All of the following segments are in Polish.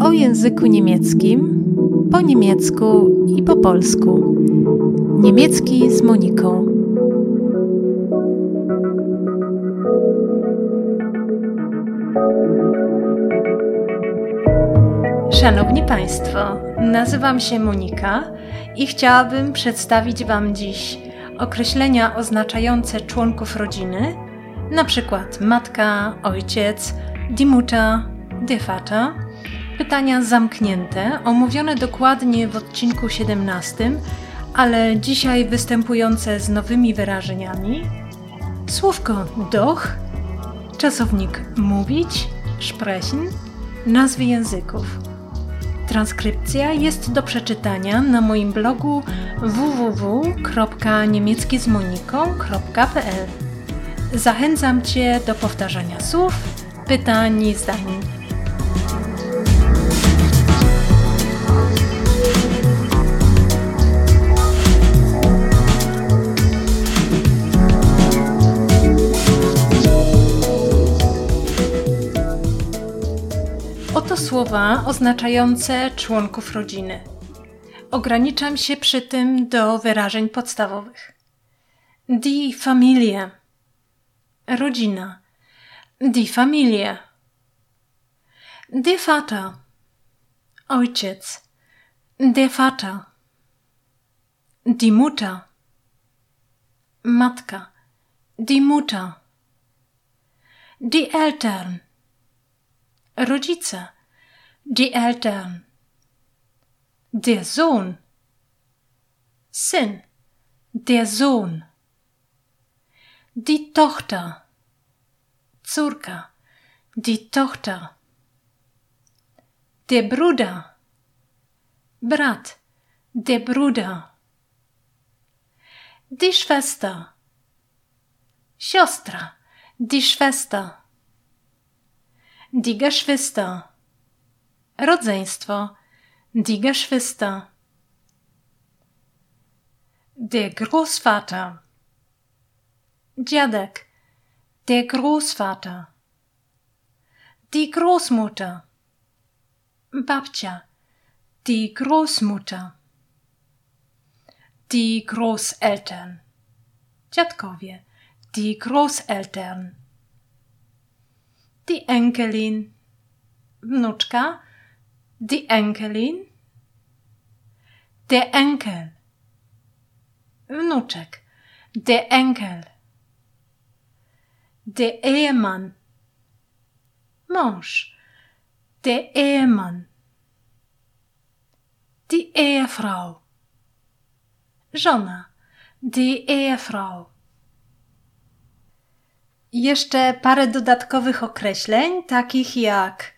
O języku niemieckim, po niemiecku i po polsku. Niemiecki z Moniką. Szanowni Państwo, nazywam się Monika i chciałabym przedstawić Wam dziś określenia oznaczające członków rodziny, na przykład matka, ojciec, der Vater, pytania zamknięte, omówione dokładnie w odcinku 17, ale dzisiaj występujące z nowymi wyrażeniami, słówko doch, czasownik mówić, sprechen, nazwy języków. Transkrypcja jest do przeczytania na moim blogu www.niemieckizmoniką.pl. Zachęcam Cię do powtarzania słów, pytań i zdań. Oto słowa oznaczające członków rodziny. Ograniczam się przy tym do wyrażeń podstawowych. Die Familie. Rodzina. Die Familie. Der Vater. Ojciec. Der Vater. Die Mutter. Matka. Die Mutter. Die Eltern. Rodzice. Die Eltern. Der Sohn. Syn. Der Sohn. Die Tochter. Córka. Die Tochter. Der Bruder. Brat. Der Bruder. Die Schwester. Siostra. Die Schwester. Die Geschwister. Rodzeństwo. Die Geschwister. Der Großvater. Dziadek. Der Großvater. Die Großmutter. Babcia. Die Großmutter. Die Großeltern. Dziadkowie. Die Großeltern. Die Enkelin. Wnuczka. Die Enkelin. Der Enkel. Wnuczek. Der Enkel. Der Ehemann. Mąż. Der Ehemann. Die Ehefrau. Żona. Die Ehefrau. Jeszcze parę dodatkowych określeń, takich jak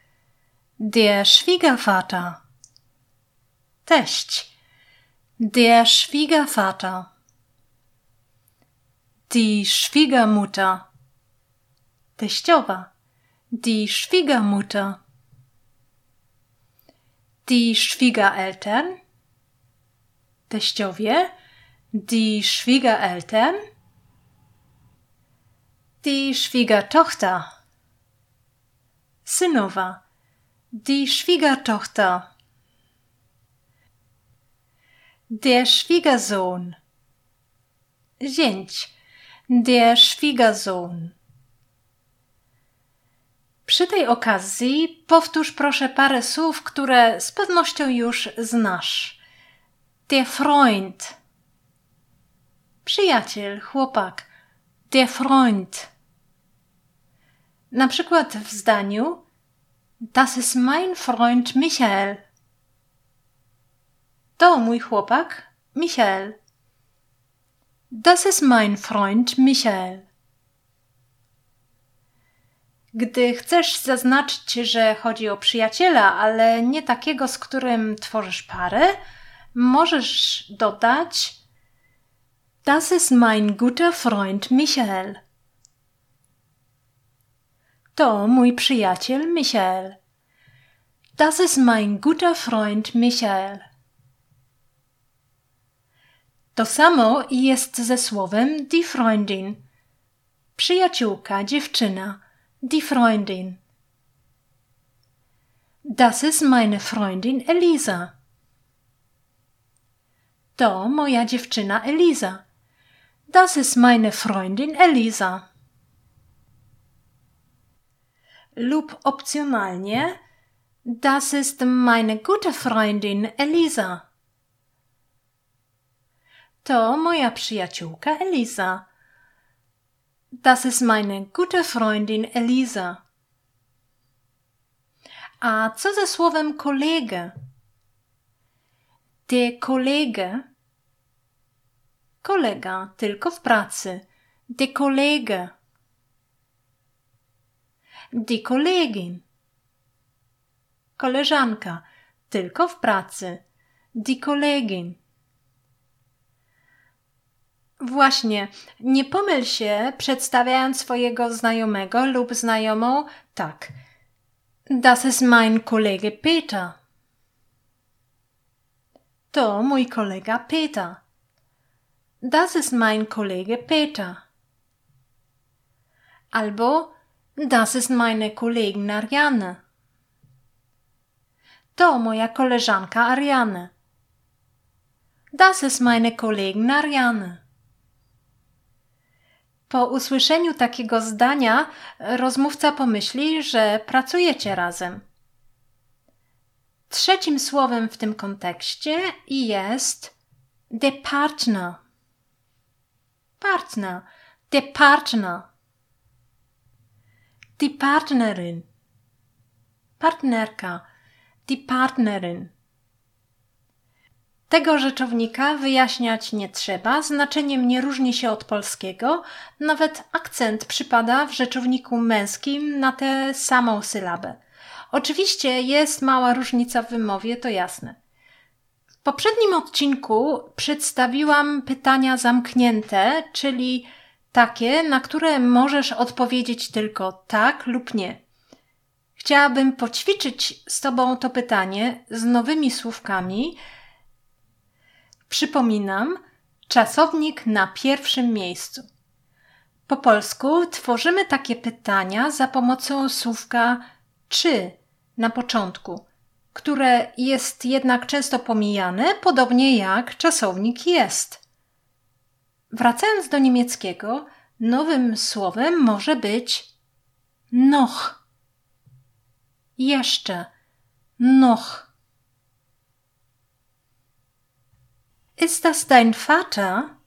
der Schwiegervater, teść, der Schwiegervater, die Schwiegermutter, teściowa, die Schwiegermutter, die Schwiegereltern, teściowie, die Schwiegereltern, die Schwiegertochter, synowa, die Schwiegertochter, der Schwiegersohn, zięć, der Schwiegersohn. Przy tej okazji powtórz proszę parę słów, które z pewnością już znasz. Der Freund, przyjaciel, chłopak, der Freund. Na przykład w zdaniu Das ist mein Freund Michael. To mój chłopak Michael. Das ist mein Freund Michael. Gdy chcesz zaznaczyć, że chodzi o przyjaciela, ale nie takiego, z którym tworzysz parę, możesz dodać Das ist mein guter Freund Michael. To mój przyjaciel Michael. Das ist mein guter Freund Michael. To samo jest ze słowem die Freundin. Przyjaciółka, dziewczyna. Die Freundin. Das ist meine Freundin Elisa. To moja dziewczyna Elisa. Das ist meine Freundin Elisa. Lub opcjonalnie, das ist meine gute Freundin Elisa. To moja przyjaciółka Elisa. Das ist meine gute Freundin Elisa. A co ze słowem kolegę? Der Kollege. Kolega, tylko w pracy. Der Kollege. Die Kollegin. Koleżanka, tylko w pracy. Die Kollegin. Właśnie, nie pomyl się, przedstawiając swojego znajomego lub znajomą tak. Das ist mein Kollege Peter. To mój kolega Peter. Das ist mein Kollege Peter. Albo Das ist meine Kollegin Ariane. To moja koleżanka Ariane. Das ist meine Kollegin Ariane. Po usłyszeniu takiego zdania rozmówca pomyśli, że pracujecie razem. Trzecim słowem w tym kontekście jest der Partner. Partner, der Partner. Die Partnerin. Partnerka, die Partnerin. Tego rzeczownika wyjaśniać nie trzeba, znaczeniem nie różni się od polskiego, nawet akcent przypada w rzeczowniku męskim na tę samą sylabę. Oczywiście jest mała różnica w wymowie, to jasne. W poprzednim odcinku przedstawiłam pytania zamknięte, czyli takie, na które możesz odpowiedzieć tylko tak lub nie. Chciałabym poćwiczyć z Tobą to pytanie z nowymi słówkami, Przypominam, czasownik na pierwszym miejscu. Po polsku tworzymy takie pytania za pomocą słówka czy na początku, które jest jednak często pomijane, podobnie jak czasownik jest. Wracając do niemieckiego, nowym słowem może być noch. Jeszcze. Noch. Ist das dein Vater?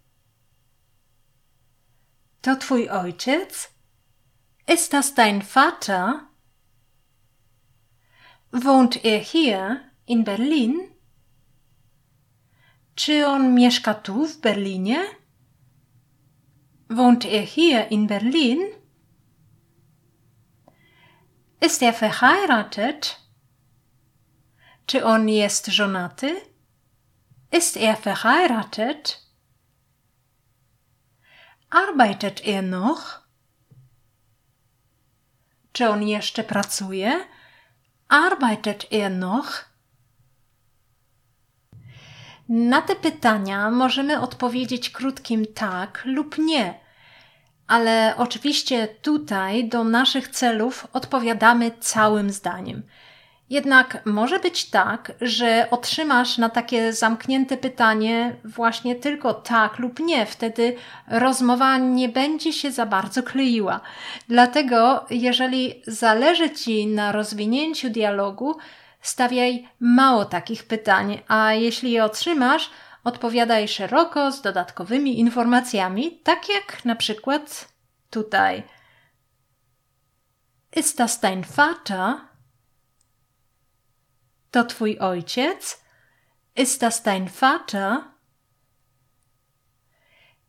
To twój ojciec? Ist das dein Vater? Wohnt er hier in Berlin? Czy on mieszka tu w Berlinie? Wohnt er hier in Berlin? Ist er verheiratet? Czy on jest żonaty? Ist er verheiratet? Arbeitet er noch? Czy on jeszcze pracuje? Arbeitet er noch? Na te pytania możemy odpowiedzieć krótkim tak lub nie, ale oczywiście tutaj do naszych celów odpowiadamy całym zdaniem. Jednak może być tak, że otrzymasz na takie zamknięte pytanie właśnie tylko tak lub nie. Wtedy rozmowa nie będzie się za bardzo kleiła. Dlatego, jeżeli zależy Ci na rozwinięciu dialogu, stawiaj mało takich pytań, a jeśli je otrzymasz, odpowiadaj szeroko z dodatkowymi informacjami, tak jak na przykład tutaj. Ist das dein Vater? To twój ojciec? Ist das dein Vater?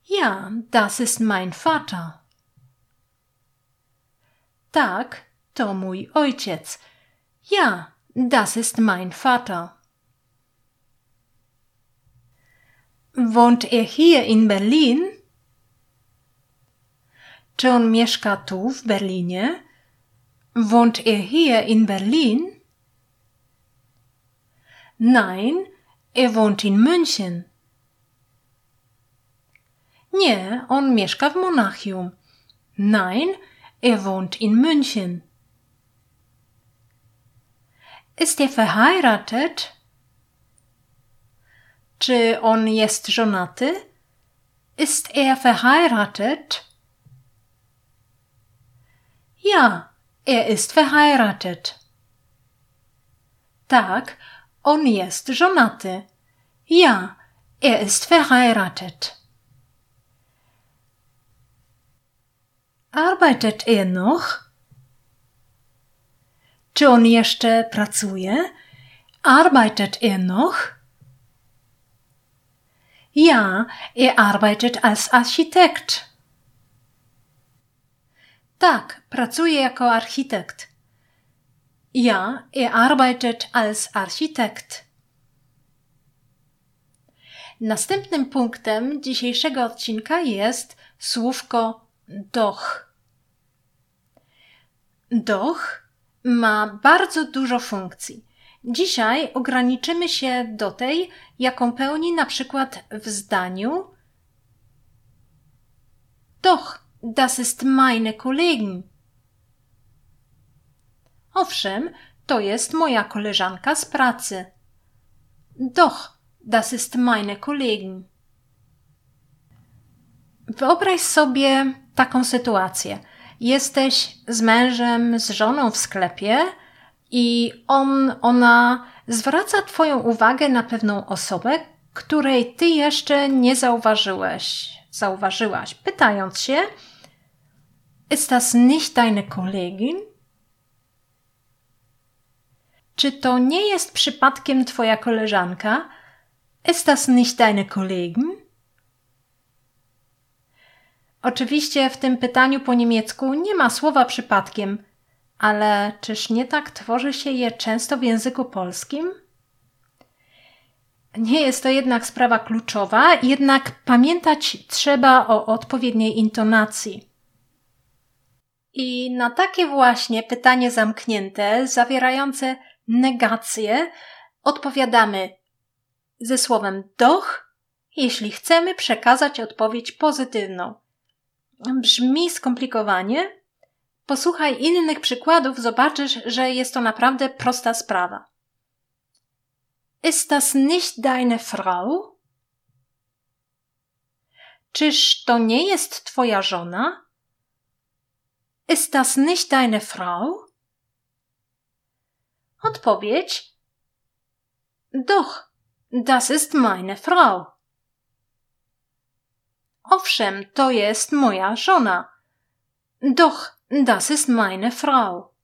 Ja, das ist mein Vater. Tak, to mój ojciec. Ja, das ist mein Vater. Wohnt er hier in Berlin? Czy on mieszka tu w Berlinie? Wohnt er hier in Berlin? Nein, er wohnt in München. Nie, on mieszka w Monachium. Nein, Er wohnt in München. Ist er verheiratet? Czy on jest żonaty? Ist er verheiratet? Ja, er ist verheiratet. Tak, on jest żonaty. Ja, er ist verheiratet. Arbeitet er noch? Czy on jeszcze pracuje? Arbeitet er noch? Ja, er arbeitet als Architekt. Tak, pracuje jako architekt. Ja, er arbeitet als Architekt. Następnym punktem dzisiejszego odcinka jest słówko doch. Doch ma bardzo dużo funkcji. Dzisiaj ograniczymy się do tej, jaką pełni na przykład w zdaniu Doch, das ist meine Kollegin. Owszem, to jest moja koleżanka z pracy. Doch, das ist meine Kollegin. Wyobraź sobie taką sytuację. Jesteś z mężem, z żoną w sklepie i on, ona zwraca Twoją uwagę na pewną osobę, której Ty jeszcze nie zauważyłeś, zauważyłaś, pytając się, ist das nicht deine Kollegin? Czy to nie jest przypadkiem Twoja koleżanka? Ist das nicht deine Kollegin? Oczywiście w tym pytaniu po niemiecku nie ma słowa przypadkiem, ale czyż nie tak tworzy się je często w języku polskim? Nie jest to jednak sprawa kluczowa, jednak pamiętać trzeba o odpowiedniej intonacji. I na takie właśnie pytanie zamknięte, zawierające negację, odpowiadamy ze słowem doch, jeśli chcemy przekazać odpowiedź pozytywną. Brzmi skomplikowanie? Posłuchaj innych przykładów, zobaczysz, że jest to naprawdę prosta sprawa. Ist das nicht deine Frau? Czyż to nie jest twoja żona? Ist das nicht deine Frau? Odpowiedź Doch, das ist meine Frau. Owszem, to jest moja żona. Doch, das ist meine Frau.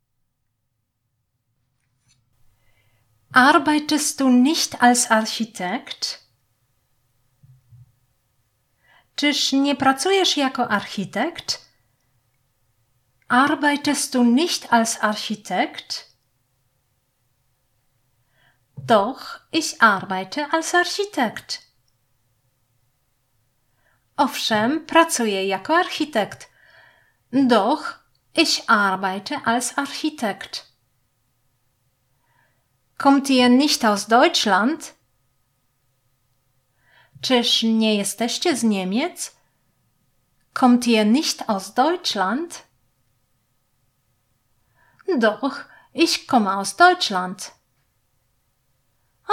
Arbeitest du nicht als Architekt? Czyż nie pracujesz jako architekt? Arbeitest du nicht als Architekt? Doch, ich arbeite als Architekt. Owszem, pracuję jako architekt. Doch, ich arbeite als Architekt. Kommt ihr nicht aus Deutschland? Czyż nie jesteście z Niemiec? Kommt ihr nicht aus Deutschland? Doch, ich komme aus Deutschland.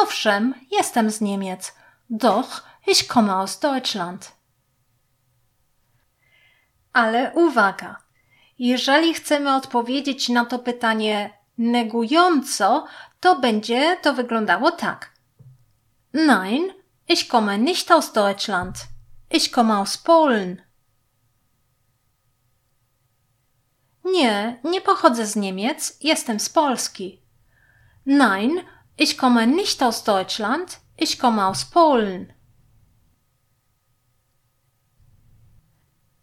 Owszem, jestem z Niemiec. Doch, ich komme aus Deutschland. Ale uwaga! Jeżeli chcemy odpowiedzieć na to pytanie negująco, to będzie to wyglądało tak. Nein, ich komme nicht aus Deutschland. Ich komme aus Polen. Nie, nie pochodzę z Niemiec, jestem z Polski. Nein, ich komme nicht aus Deutschland, ich komme aus Polen.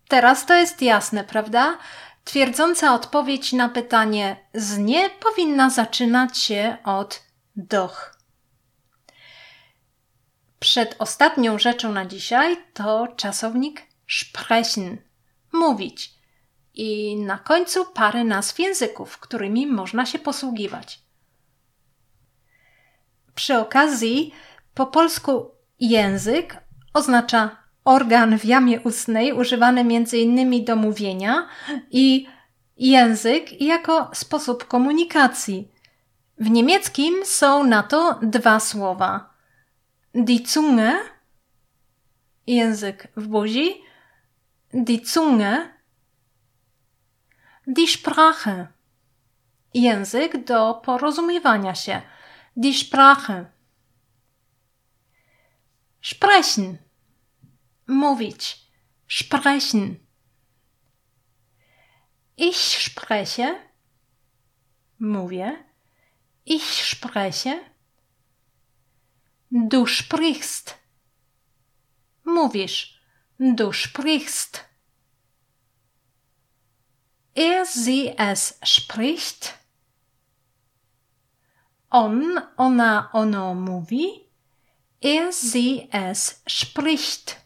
Teraz to jest jasne, prawda? Twierdząca odpowiedź na pytanie z nie powinna zaczynać się od doch. Przed ostatnią rzeczą na dzisiaj to czasownik sprechen, mówić. I na końcu parę nazw języków, którymi można się posługiwać. Przy okazji, po polsku język oznacza organ w jamie ustnej używany m.in. do mówienia i Język jako sposób komunikacji. W niemieckim są na to dwa słowa. Die Zunge, język w buzi, die Zunge, die Sprache, język do porozumiewania się, die Sprache. Sprechen, mówić, sprechen. Ich spreche, mówię. Ich spreche. Du sprichst. Mówisz. Du sprichst. Er, sie, es spricht. On, ona, ono mówi. Er, sie, es spricht.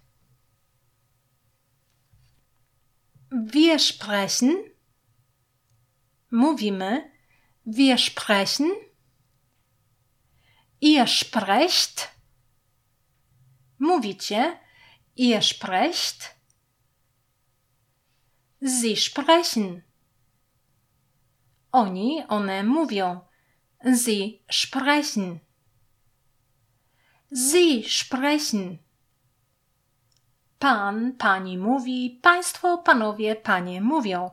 Wir sprechen. Mówimy. Wir sprechen. Ihr sprecht. Mówicie. Ihr sprecht. Sie sprechen. Oni, one mówią. Sie sprechen. Sie sprechen. Pan, pani mówi, państwo, panowie, panie mówią.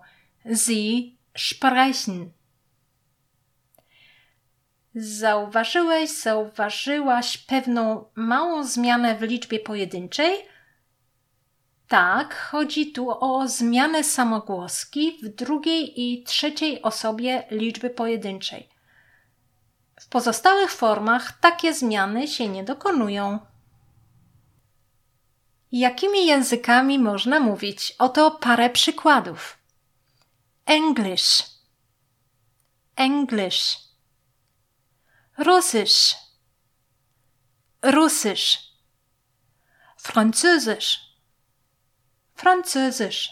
Sie sprechen. Zauważyłeś, zauważyłaś pewną małą zmianę w liczbie pojedynczej? Tak, chodzi tu o zmianę samogłoski w drugiej i trzeciej osobie liczby pojedynczej. W pozostałych formach takie zmiany się nie dokonują. Jakimi językami można mówić? Oto parę przykładów. English. English. Russisch, Russisch, Französisch, Französisch,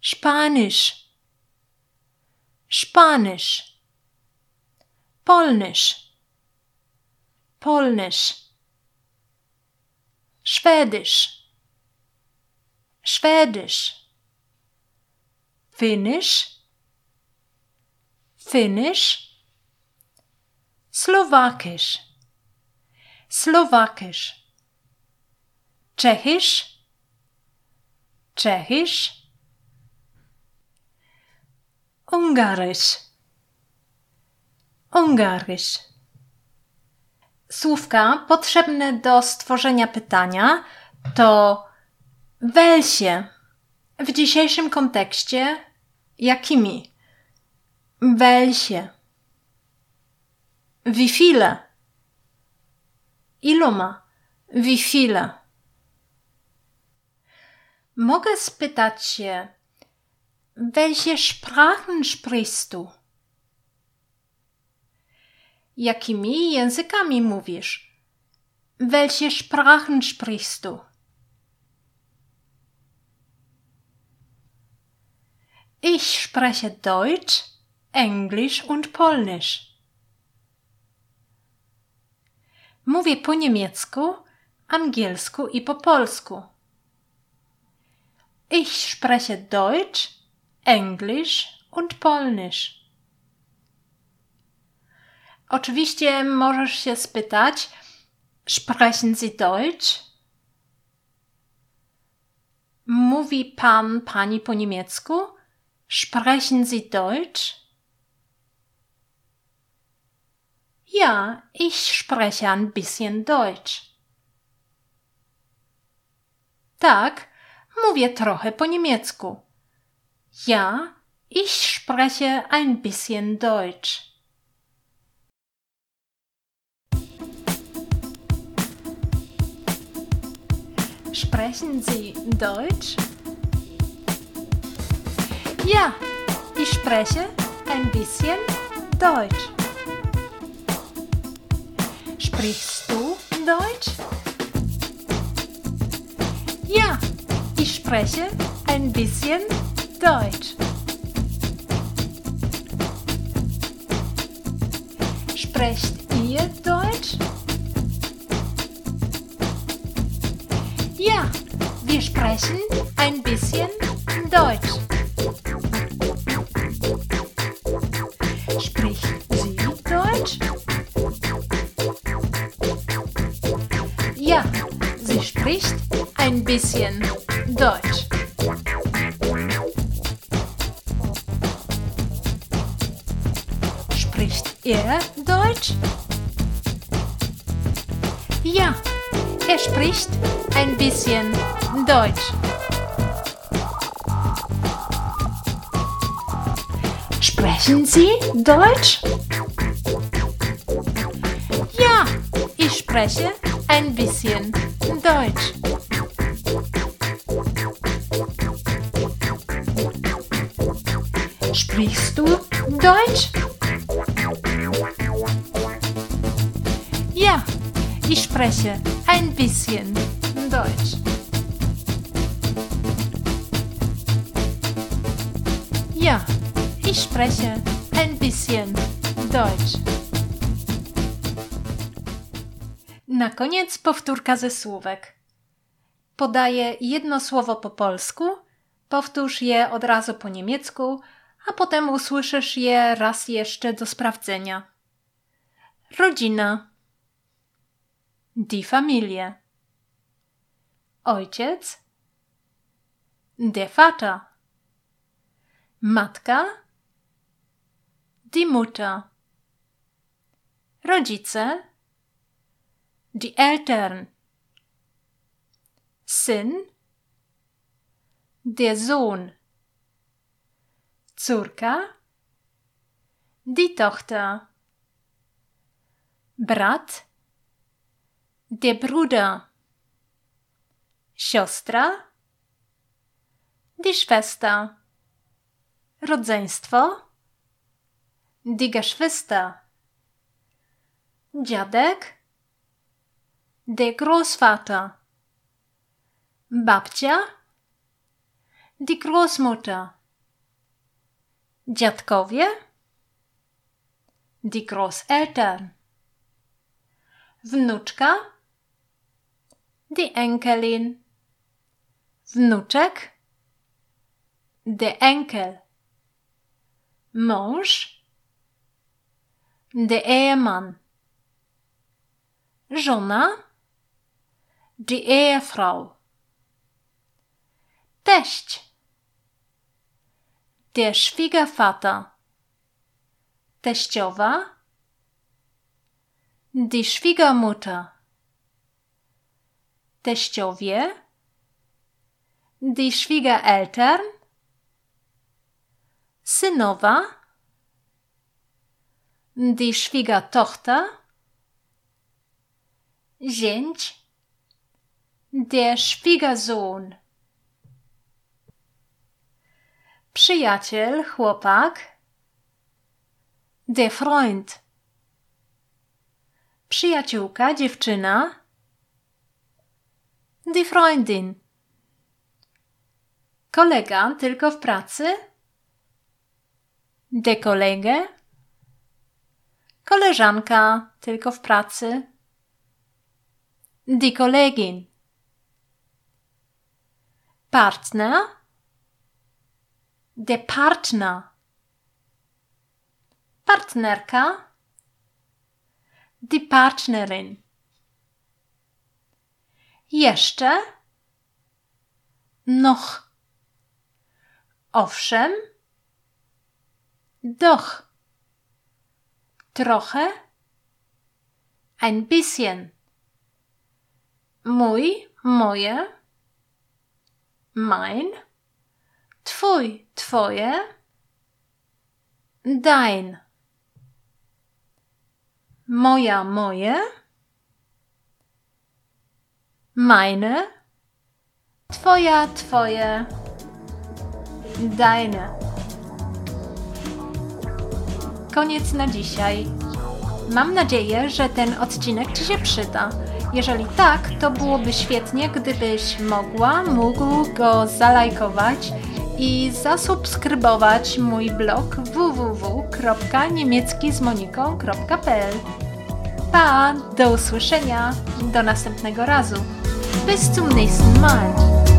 Spanisch, Spanisch, Polnisch, Polnisch, Schwedisch, Schwedisch, Finnisch, Finnisch, Slowakisch, Slowakisch, Czechisch, Czechisch, Ungarisch, Ungarisch. Słówka potrzebne do stworzenia pytania to welsie. W dzisiejszym kontekście jakimi? Welsie. Wie viele? Iloma? Wie viele? Mogę spytać się, welche Sprachen sprichst du? Jakimi językami mówisz? Welche Sprachen sprichst du? Ich spreche Deutsch, Englisch und Polnisch. Mówię po niemiecku, angielsku i po polsku. Ich spreche Deutsch, Englisch und Polnisch. Oczywiście możesz się spytać, sprechen Sie Deutsch? Mówi pan, pani po niemiecku? Sprechen Sie Deutsch? Ja, ich spreche ein bisschen Deutsch. Tak, mówię trochę po niemiecku. Ja, ich spreche ein bisschen Deutsch. Sprechen Sie Deutsch? Ja, ich spreche ein bisschen Deutsch. Sprichst du Deutsch? Ja, ich spreche ein bisschen Deutsch. Sprecht ihr Deutsch? Ja, wir sprechen ein bisschen Deutsch. Spricht sie Deutsch? Ja, sie spricht ein bisschen Deutsch. Spricht er Deutsch? Ja, er spricht Deutsch ein bisschen Deutsch. Sprechen Sie Deutsch? Ja, ich spreche ein bisschen Deutsch. Sprichst du Deutsch? Ja, ich spreche ein bisschen Deutsch. Ja, ich spreche ein bisschen Deutsch. Na koniec powtórka ze słówek. Podaję jedno słowo po polsku, powtórz je od razu po niemiecku, a potem usłyszysz je raz jeszcze do sprawdzenia. Rodzina. Die Familie. Ojciec. Der Vater. Matka. Die Mutter. Rodzice. Die Eltern. Syn. Der Sohn. Córka. Die Tochter. Brat. Der Bruder. Siostra. Die Schwester. Rodzeństwo. Die Geschwister. Dziadek. Der Großvater. Babcia. Die Großmutter. Dziadkowie. Die Großeltern. Wnuczka. Die Enkelin. Wnuczek. Der Enkel. Mąż. Der Ehemann. Żona. Die Ehefrau. Teść. Der Schwiegervater. Teściowa. Die Schwiegermutter. Teściowie. Die Schwiegereltern. Synowa. Die Schwiegertochter. Zięć. Der Schwiegersohn. Przyjaciel, chłopak. Der Freund. Przyjaciółka, dziewczyna. Die Freundin. Kolega tylko w pracy. Der Kollege. Koleżanka tylko w pracy. Die Kollegin. Partner. Der Partner. Partnerka. Die Partnerin. Jeszcze. Noch. Owszem. Doch. Trochę. Ein bisschen. Mój, moje. Mein. Twój, twoje. Dein. Moja, moje. Meine. Twoja, twoje. Deine. Koniec na dzisiaj. Mam nadzieję, że ten odcinek Ci się przyda. Jeżeli tak, to byłoby świetnie, gdybyś mogła, mógł go zalajkować i zasubskrybować mój blog www.niemieckizmoniką.pl Pa! Do usłyszenia! Do następnego razu! Bis zum nächsten Mal!